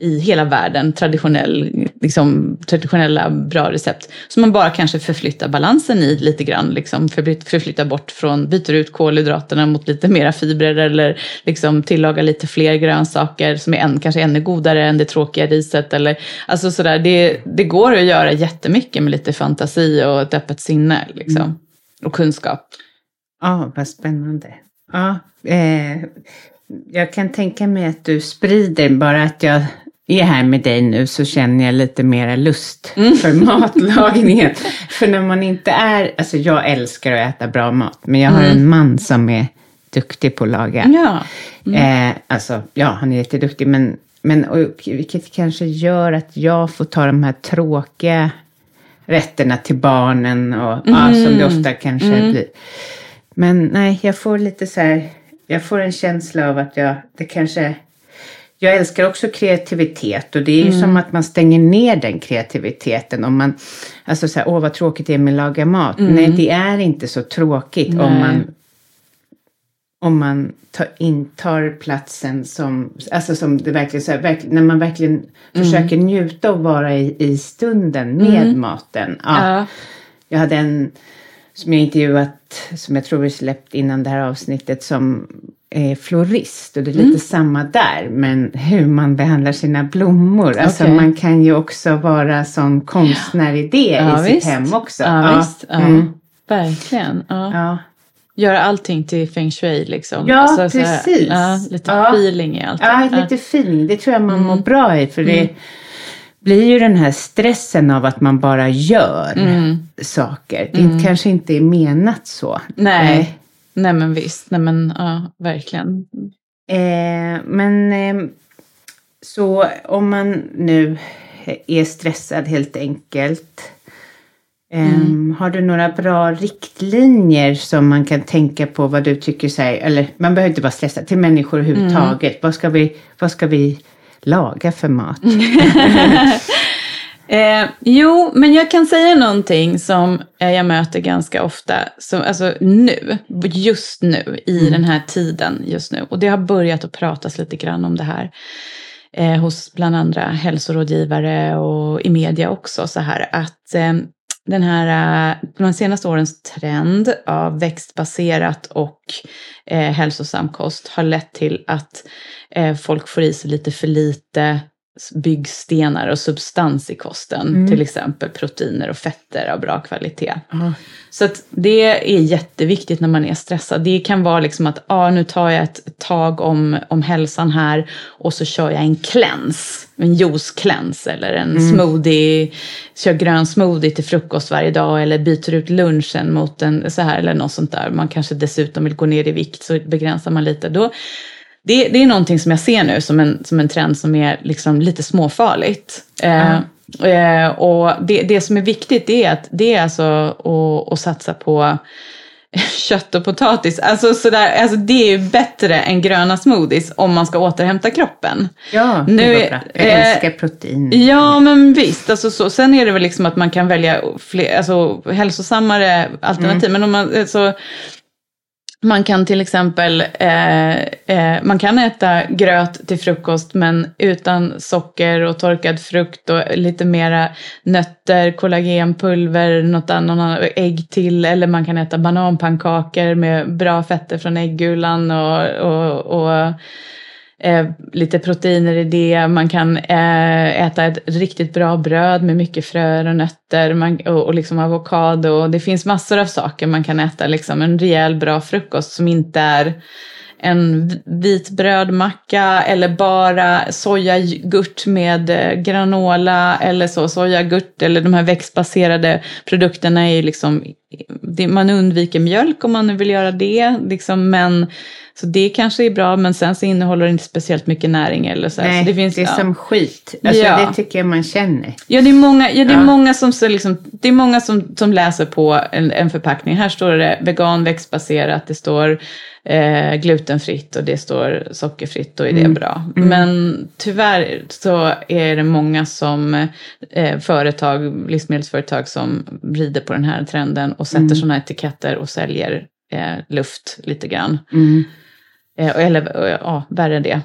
i hela världen, traditionell, liksom, traditionella bra recept. Som man bara kanske förflyttar balansen i lite grann. Liksom, förflyttar bort från, byter ut kolhydraterna mot lite mera fibrer eller liksom tillagar lite fler grönsaker som är än, kanske ännu godare än det tråkiga riset. Eller, alltså sådär, det, det går att göra jättemycket med lite fantasi och ett öppet sinne. Liksom. Mm. Och kunskap. Ja, vad spännande. Ja, eh, jag kan tänka mig att du sprider, bara att jag är här med dig nu så känner jag lite mera lust Mm. för matlagningen. för när man inte är, alltså jag älskar att äta bra mat, men jag har Mm. en man som är duktig på att laga. Ja. Eh, alltså, ja, han är jätteduktig, men, men och, vilket kanske gör att jag får ta de här tråkiga rätterna till barnen och ja, som det ofta kanske Mm. blir. Men nej, jag får lite så här, jag får en känsla av att jag, det kanske, jag älskar också kreativitet och det är ju Mm. som att man stänger ner den kreativiteten om man, alltså så här, åh vad tråkigt det är med att laga mat. Mm. Nej, det är inte så tråkigt om Nej. man om man tar, intar platsen som, alltså som det verkligen, så här, verkligen när man verkligen Mm. försöker njuta och vara i, i stunden med Mm. maten. Ja. Ja. Jag hade en som jag intervjuat, som jag tror vi släppt innan det här avsnittet, som är florist. Och det är lite Mm. samma där, men hur man behandlar sina blommor. Alltså Okej. man kan ju också vara som konstnär i det Ja, i sitt visst. hem också. Ja, visst. Ja. Mm. Verkligen. Ja. Ja. Göra allting till feng shui liksom. Ja, så här- precis. ja, lite Ja. feeling i allt. Ja, lite feeling. Det tror jag man mår bra i. För det blir ju den här stressen av att man bara gör Mm. saker. Det kanske inte är menat så. Nej. Nej men visst. Nej men ja, verkligen. Eh, men eh, så om man nu är stressad helt enkelt. Eh, Har du några bra riktlinjer som man kan tänka på vad du tycker så här, eller man behöver inte vara stressad, till människor överhuvudtaget. Vad, ska vi, vad ska vi laga för mat? Eh, jo, men jag kan säga någonting som eh, jag möter ganska ofta, som, alltså nu, just nu, i den här tiden just nu. Och det har börjat att pratas lite grann om det här eh, hos bland andra hälsorådgivare och i media också, så här att eh, den här, eh, de senaste årens trend av växtbaserat och eh, hälsosam kost har lett till att eh, folk får i sig lite för lite byggstenar och substans i kosten. Till exempel proteiner och fetter av bra kvalitet. Så att det är jätteviktigt när man är stressad. Det kan vara liksom att ah, nu tar jag ett tag om, om hälsan här och så kör jag en cleanse. En juice-cleanse eller en smoothie. Kör grön smoothie till frukost varje dag eller byter ut lunchen mot en så här eller något sånt där. Man kanske dessutom vill gå ner i vikt så begränsar man lite. Då, det, det är någonting som jag ser nu som en, som en trend som är liksom lite småfarligt. Eh, eh, och det, det som är viktigt det är att det är alltså att, att satsa på kött och potatis. Alltså, sådär, alltså det är ju bättre än gröna smoothies om man ska återhämta kroppen. Ja, det Nu var är- bra. Jag eh, älskar protein. Ja, men visst. Alltså, så. Sen är det väl liksom att man kan välja fler, alltså, hälsosammare alternativ. Men om man, alltså, man kan till exempel eh, eh, man kan äta gröt till frukost men utan socker och torkad frukt och lite mera nötter, kollagenpulver, något annat, ägg till. Eller man kan äta bananpannkakor med bra fetter från äggulan och, och, och eh, lite proteiner i det. Man kan eh, äta ett riktigt bra bröd med mycket fröer och nötter man, och, och liksom avokado. Det finns massor av saker man kan äta. Liksom en rejäl bra frukost som inte är en vit brödmacka eller bara sojagurt med eh, granola eller så. Sojagurt eller de här växtbaserade produkterna är ju liksom, det, man undviker mjölk om man nu vill göra det. Liksom, men, så det kanske är bra men sen så innehåller det inte speciellt mycket näring eller så. Nej, så det, finns, det är ja. som skit. Alltså, Ja. Det tycker jag man känner. Ja, det är många, ja, det är Ja. många, som, så liksom, det är många som, som läser på en, en förpackning. Här står det vegan, växtbaserat, det står eh, glutenfritt och det står sockerfritt. Då är det bra. Men tyvärr så är det många som eh, företag, livsmedelsföretag som rider på den här trenden och sätter sådana etiketter och säljer eh, luft lite grann. Mm. Eh, eller ja, värre än det.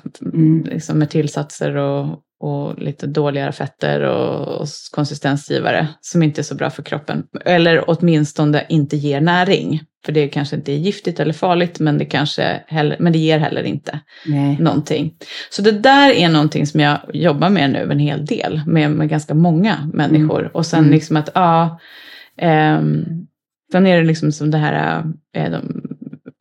Liksom med tillsatser och, och lite dåligare fetter och, och konsistensgivare som inte är så bra för kroppen. Eller åtminstone inte ger näring. För det kanske inte är giftigt eller farligt men det, kanske heller, men det ger heller inte Nej. någonting. Så det där är någonting som jag jobbar med nu en hel del med, med ganska många människor. Och sen liksom att, ja, ehm, sen är det liksom som det här, eh, de,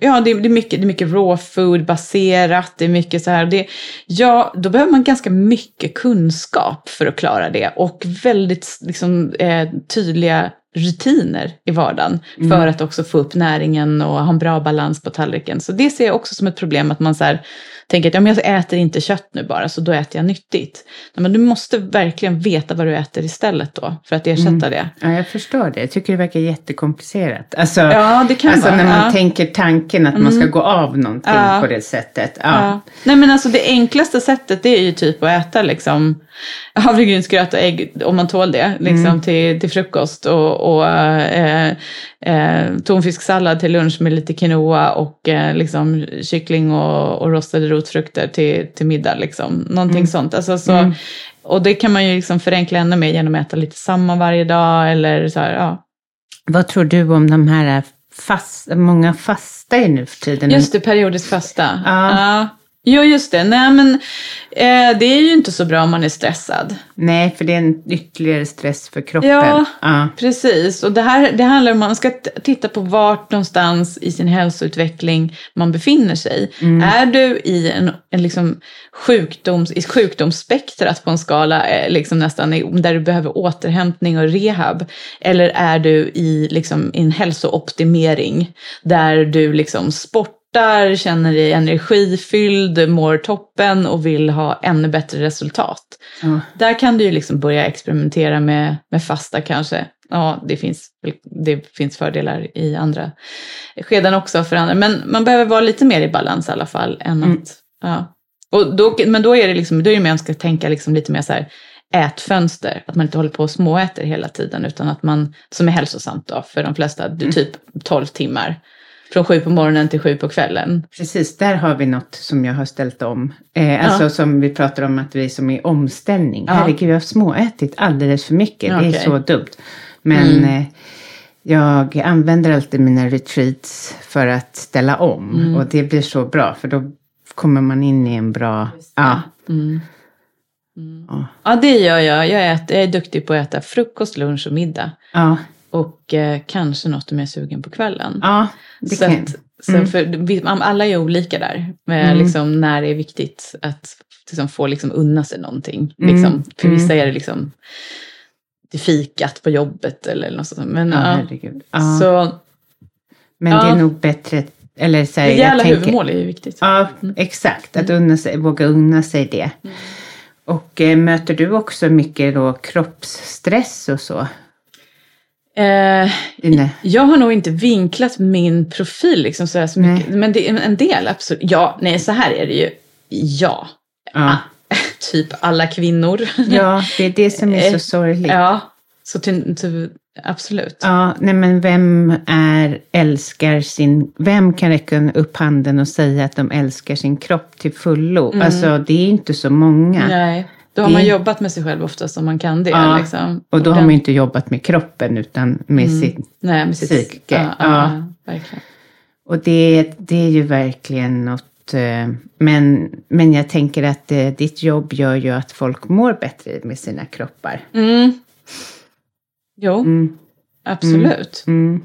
ja det, är- det, är mycket, det är mycket raw food baserat, det är mycket så här, det, ja då behöver man ganska mycket kunskap för att klara det. Och väldigt liksom, eh, tydliga rutiner i vardagen Mm. för att också få upp näringen och ha en bra balans på tallriken. Så det ser jag också som ett problem att man så här, tänker att ja, men jag äter inte kött nu bara så då äter jag nyttigt. Men du måste verkligen veta vad du äter istället då för att ersätta Mm. det. Ja, jag förstår det. Jag tycker det verkar jättekomplicerat. Alltså, Ja, det kan alltså vara, när man ja. tänker tanken att man ska Mm. gå av någonting Ja. på det sättet. Ja. Nej men alltså det enklaste sättet det är ju typ att äta liksom havregrynsgröt och ägg om man tål det liksom Mm. till, till frukost och, och eh, eh, tonfisksallad till lunch med lite quinoa och eh, liksom kyckling och, och rostade rotfrukter till, till middag liksom. Någonting Mm. sånt. Alltså, så, Mm. Och det kan man ju liksom förenkla ännu mer genom att äta lite samma varje dag eller så här, ja. Vad tror du om de här fast, många fastar ju nu för tiden? Just det, periodiskt fasta. Ja. Ja. Jo, just det. Nej, men eh, det är ju inte så bra om man är stressad. Nej, för det är en ytterligare stress för kroppen. Ja, Ja. precis. Och det här det handlar om att man ska titta på vart någonstans i sin hälsoutveckling man befinner sig. Mm. Är du i en, en liksom sjukdoms, i sjukdomsspektrat på en skala eh, liksom nästan där du behöver återhämtning och rehab? Eller är du i liksom, en hälsooptimering där du liksom sportar, känner dig energifylld, mår toppen och vill ha ännu bättre resultat? Ja. Där kan du ju liksom börja experimentera med, med fasta kanske. Ja, det finns, det finns fördelar i andra skeden också för andra. Men man behöver vara lite mer i balans i alla fall. Än Mm. att, ja. och då, men då är det liksom, då är det mer man ska tänka liksom lite mer så här ätfönster. Att man inte håller på och småäter hela tiden utan att man, som är hälsosamt då för de flesta, Mm. typ 12 timmar. Från sju på morgonen till sju på kvällen. Precis, där har vi något som jag har ställt om. Eh, alltså Ja. som vi pratar om att vi som är i omställning. Ja. Herregud, jag har småätit alldeles för mycket. Det är så dumt. Men Mm. eh, jag använder alltid mina retreats för att ställa om. Mm. Och det blir så bra, för då kommer man in i en bra... Ja. Mm. Ja. Ja, det gör jag. Jag, äter, jag är duktig på att äta frukost, lunch och middag. Ja. Och eh, kanske något jag är sugen på kvällen. ja, det så kan att, så Mm. för, alla är olika där. Med Mm. liksom, när det är viktigt att liksom, få liksom, unna sig någonting. Mm. Liksom. För Mm. vissa är det liksom det fikat på jobbet eller något sånt. Men, Ja, ja. Så Men det är nog bättre... Eller så här, rejäla tänker- huvudmål är ju viktigt. Ja, exakt. Att unna sig, våga unna sig det. Och eh, möter du också mycket då kroppsstress och så? Eh? Jag har nog inte vinklat min profil liksom så, här så mycket. Men det är en del, absolut. Ja, nej, så här är det ju. Ja. Ja. typ alla kvinnor. ja, det är det som är så sorgligt. Eh, Ja, så till, till, absolut. Ja, nej men vem är, älskar sin, vem kan räcka upp handen och säga att de älskar sin kropp till fullo? Mm. Alltså det är inte så många. Nej, då har man jobbat med sig själv oftast om man kan det. Ja, Liksom. Och då har man inte jobbat med kroppen utan med Mm. sitt Nej, med sitt psyke. Ja, ja, verkligen. Och det, det är ju verkligen något, eh, men, men jag tänker att eh, ditt jobb gör ju att folk mår bättre med sina kroppar. Mm. Jo, Mm. absolut. Mm.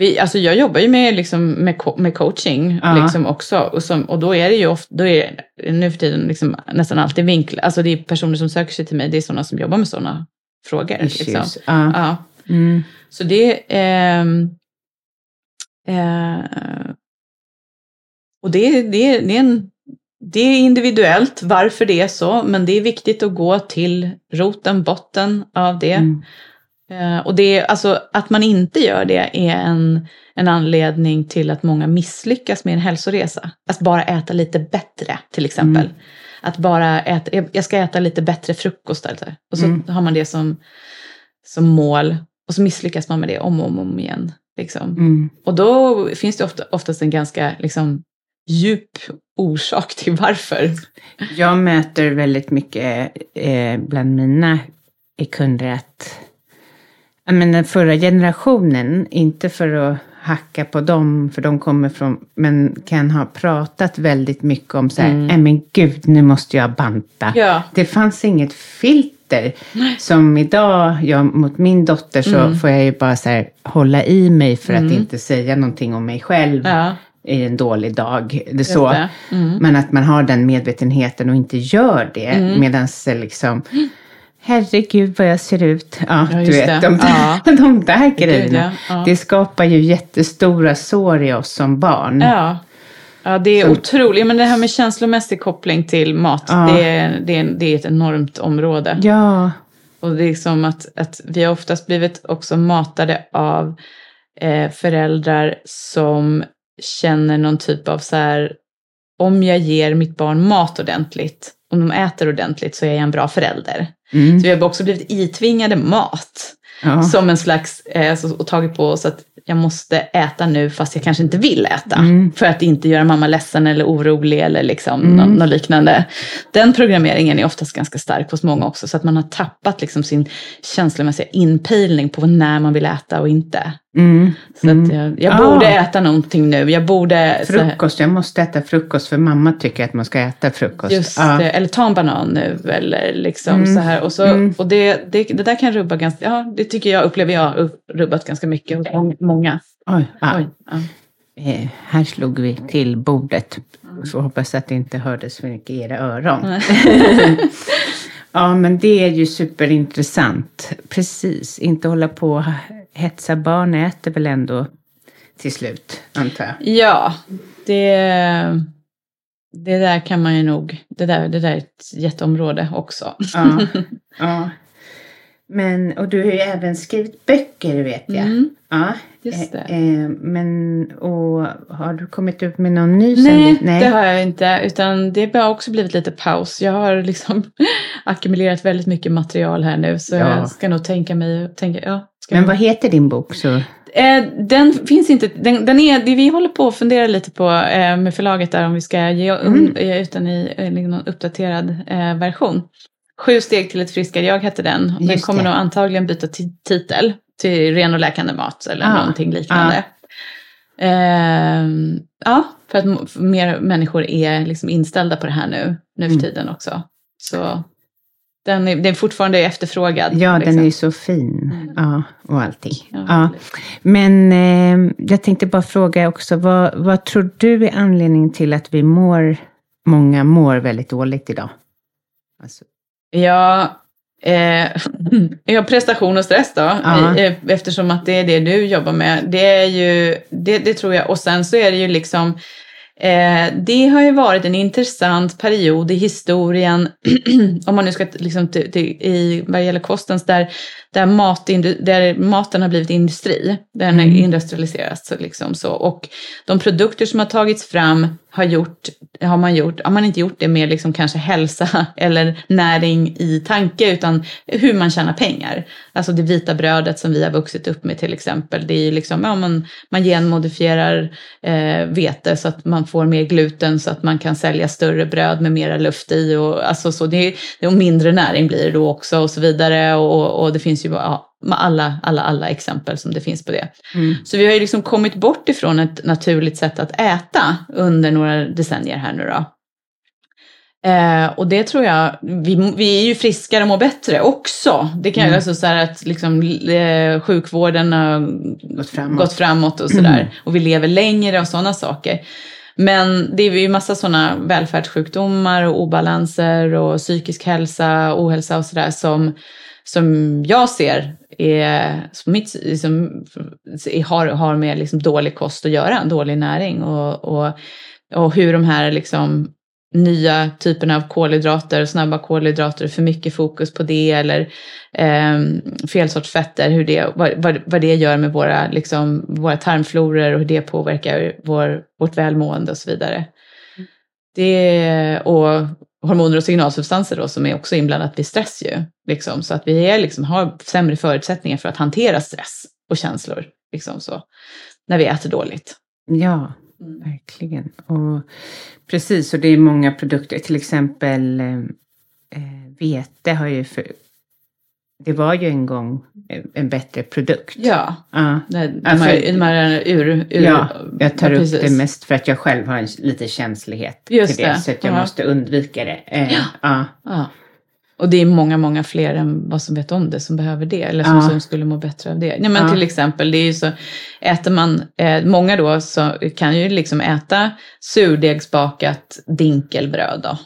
Vi, alltså jag jobbar ju med, liksom, med, co- med coaching Ja. liksom också. Och, som, och då är det ju ofta, då är nu för tiden liksom nästan alltid vinklat. Alltså det är personer som söker sig till mig, det är sådana som jobbar med sådana frågor. Issues. Liksom. Ja. Ja. Mm. Så det ehm, eh, och det, det, det, är en, det är individuellt varför det är så, men det är viktigt att gå till roten, botten av det. Mm. Eh, och det alltså, att man inte gör det är en, en anledning till att många misslyckas med en hälsoresa. Att bara äta lite bättre, till exempel. Mm. Att bara äta, jag- jag ska äta lite bättre frukost. Alltså. Och så Mm. har man det som, som mål. Och så misslyckas man med det om och om, om igen. Liksom. Mm. Och då finns det ofta, oftast en ganska liksom, djup orsak till varför. Jag möter väldigt mycket eh, bland mina kunder att jag menar, den förra generationen, inte för att hacka på dem, för de kommer från, men kan ha pratat väldigt mycket om så här, Mm. nej men gud, nu måste jag banta. Ja. Det fanns inget filter. Som idag, jag, mot min dotter så Mm. får jag ju bara så här, hålla i mig för att Mm. inte säga någonting om mig själv Ja, i en dålig dag. Det så. det. Mm. Men att man har den medvetenheten och inte gör det. Mm. Medan liksom, herregud vad jag ser ut. Ja, Ja, du vet, det. de, Ja. de där grejerna. ja. Det skapar ju jättestora sår i oss som barn. Ja. Ja, det är Så- otroligt. Men det här med känslomässig koppling till mat, det, är, det, är, det är ett enormt område. Ja, Och det är som att, att vi har oftast blivit också matade av eh, föräldrar som känner någon typ av så här, om jag ger mitt barn mat ordentligt, om de äter ordentligt så är jag en bra förälder. Mm. Så vi har också blivit itvingade mat. Ja. Som en slags, eh, så, och tagit på oss att jag måste äta nu fast jag kanske inte vill äta. Mm. För att inte göra mamma ledsen eller orolig eller liksom Mm. nå- något liknande. Den programmeringen är oftast ganska stark hos många också. Så att man har tappat liksom sin känslomässiga inpejling på när man vill äta och inte. Mm. Så Mm. att jag, jag Ah. borde äta någonting nu. Jag borde... Frukost, jag måste äta frukost för mamma tycker att man ska äta frukost. Just ja. det, eller ta en banan nu eller liksom Mm, så här. Och, så, mm. och det, det, det där kan rubba ganska, ja det tycker jag, upplever jag, rubbat ganska mycket hos må- många. Oj, ja. Oj. Eh, här slog vi till bordet. Så hoppas att det inte hördes för mycket i era öron. ja, men det är ju superintressant. Precis, inte hålla på och hetsa barn äter väl ändå till slut, antar jag. Ja, det, det där kan man ju nog, det där, det där är ett jätteområde också. Ja, ja. Men, och du har ju även skrivit böcker vet jag. Mm, Ja, just det. Eh, eh, men, och har du kommit ut med någon ny? Nej, vi- det har jag inte, utan det har också blivit lite paus. Jag har liksom ackumulerat väldigt mycket material här nu, så Ja. jag ska nog tänka mig, tänka, ja. Ska Men vad heter din bok? Så? Eh, den finns inte, den, den är, det vi håller på att fundera lite på eh, med förlaget där om vi ska ge, Mm. ge ut den i eh, någon uppdaterad eh, version. Sju steg till ett friskare jag hette den. Den Just kommer det. nog antagligen byta ti- titel till ren och läkande mat eller Ah, någonting liknande. Ehm, ja, för att mer människor är liksom inställda på det här nu, nu för Mm. tiden också. Så den är, den är fortfarande efterfrågad. Ja, liksom. den är ju så fin. Mm. Ja, och allting. Ja, Ja. Men eh, jag tänkte bara fråga också, vad, vad tror du är anledningen till att vi mår, många mår väldigt dåligt idag? Alltså, Ja, eh, ja, prestation och stress då. Ja. Eh, Eftersom att det är det du jobbar med. Det är ju, det, det tror jag. Och sen så är det ju liksom, eh, det har ju varit en intressant period i historien, om man nu ska liksom t- t- i vad gäller kostens, där, där, matindu- där maten har blivit industri. Den har Mm. industrialiserats liksom så. Och de produkter som har tagits fram har gjort, har man gjort, har man inte gjort det med liksom kanske hälsa eller näring i tanke, utan hur man tjänar pengar. Alltså det vita brödet som vi har vuxit upp med till exempel, det är ju liksom, ja man, man genmodifierar eh, vete så att man får mer gluten så att man kan sälja större bröd med mera luft i och alltså så, det, det och mindre näring blir det då också och så vidare och, och det finns ju ja, alla, alla, alla exempel som det finns på det. mm. Så vi har ju liksom kommit bort ifrån ett naturligt sätt att äta under några decennier här nu då. Eh, och det tror jag, vi, vi är ju friskare och mår bättre också. Det kan ju Mm. alltså så här att liksom, eh, sjukvården har Gått framåt. gått framåt och sådär. Och vi lever längre och sådana saker. Men det är ju massa sådana välfärdssjukdomar och obalanser och psykisk hälsa, ohälsa och sådär som, som jag ser är, som mitt, liksom, har, har med liksom dålig kost att göra, dålig näring och, och, och hur de här liksom nya typerna av kolhydrater, snabba kolhydrater, för mycket fokus på det eller eh, fel sorts fetter, hur det, vad, vad, det gör med våra, liksom, våra tarmfloror och hur det påverkar vår, vårt välmående och så vidare. Det, och hormoner och signalsubstanser då som är också inblandat vid stress ju. Liksom, så att vi är, liksom, har sämre förutsättningar för att hantera stress och känslor. Liksom så, när vi äter dåligt. Ja, verkligen. Och precis, och det är många produkter, till exempel eh, eh, vete har ju för, det var ju en gång en bättre produkt. Ja, Ja, de, Alltså, här, de här ur... ur ja jag tar ja, upp det mest för att jag själv har en lite känslighet Just till det, det, så att jag ja. måste undvika det. Eh, Ja. Ja. Och det är många, många fler än vad som vet om det som behöver det. Eller som, som skulle må bättre av det. Ja, men. Till exempel, det är ju så, äter man, eh, många då så kan ju liksom äta surdegsbakat dinkelbröd då.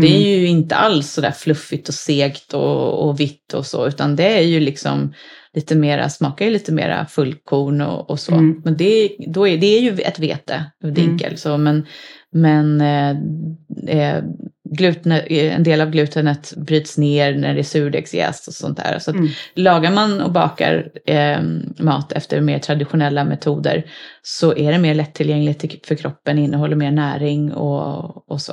Det är ju inte alls så där fluffigt och segt och, och vitt och så, utan det är ju liksom lite mera, smakar ju lite mera fullkorn och, och så. Mm. Men det, då är, det är ju ett vete, dinkel, så, men, men eh, eh, gluten, en del av glutenet bryts ner när det är surdegsjäst och sånt där. Så att Mm. lagar man och bakar eh, mat efter mer traditionella metoder så är det mer lättillgängligt till- för kroppen, innehåller mer näring och, och så.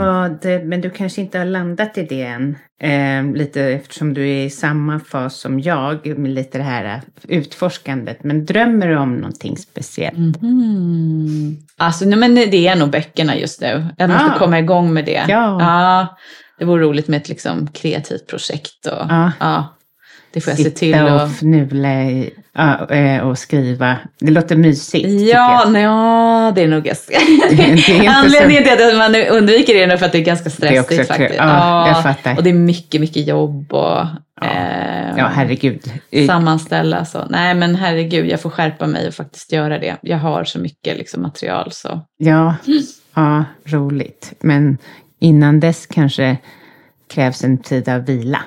Vad, men du kanske inte har landat i det än. Eh, lite eftersom du är i samma fas som jag med lite det här utforskandet. Men drömmer du om någonting speciellt? Mm. Alltså, nej, men det är nog böckerna just nu. Jag måste Ah. komma igång med det. Ja. det vore roligt med ett liksom, kreativt projekt. Och, Ja. ja, det får jag se Sitta till. och Och, fnula i, ja, eh, och skriva. Det låter mysigt. Ja, jag. nej, ja, det är nog ganska... Anledningen till att man undviker det är nog för att det är ganska Det är också stressigt faktiskt. Ja, jag fattar. Och det är mycket, mycket jobb och eh, Ja, herregud. Sammanställa. Så. Nej, men herregud, jag får skärpa mig och faktiskt göra det. Jag har så mycket liksom, material. Så. Ja, ja, roligt. Men innan dess kanske krävs en tid av vila.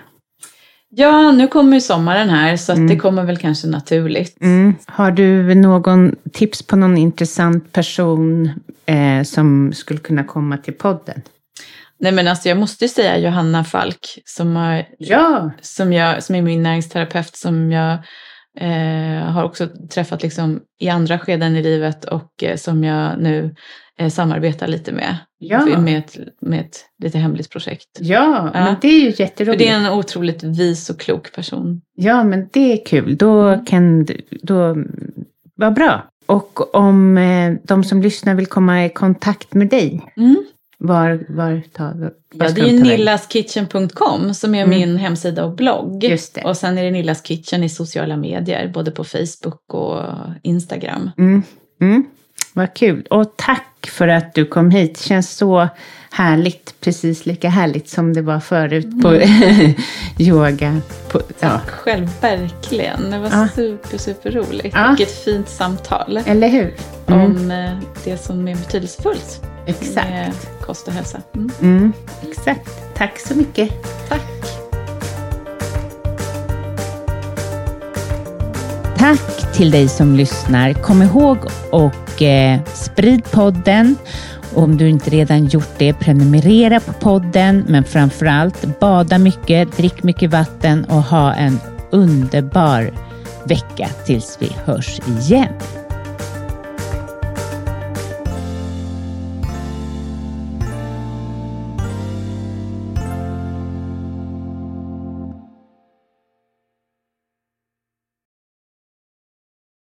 Ja, nu kommer ju sommaren här så att det kommer väl kanske naturligt. Mm. Har du någon tips på någon intressant person eh, som skulle kunna komma till podden? Nej men alltså jag måste ju säga Johanna Falk som, har, Ja. som, jag, som är min näringsterapeut som jag eh, har också träffat liksom i andra skeden i livet och eh, som jag nu eh, samarbetar lite med. Ja. Med, ett, med ett lite hemligt projekt. Ja, men det är ju För jätteroligt. det är en otroligt vis och klok person. Ja, men det är kul. Då kan du, då, vad bra. Och om eh, de som lyssnar vill komma i kontakt med dig, var, var tar var Ja, det är ju ta nillaskitchen.com som är Mm. min hemsida och blogg. Just det. Och sen är det Nillas Kitchen i sociala medier, både på Facebook och Instagram. Mm. Mm. Vad kul. Och tack för att du kom hit. Känns så härligt. Precis lika härligt som det var förut på yoga. På, ja. Själv verkligen. Det var Ja. super, super roligt. Ja. Vilket fint samtal. Eller hur? Mm. Om eh, det som är betydelsefullt. Exakt. Med kost och hälsa. Mm. Mm. Exakt. Tack så mycket. Tack. Tack till dig som lyssnar. Kom ihåg och eh, sprid podden. Om du inte redan gjort det, prenumerera på podden. Men framförallt bada mycket, drick mycket vatten och ha en underbar vecka tills vi hörs igen.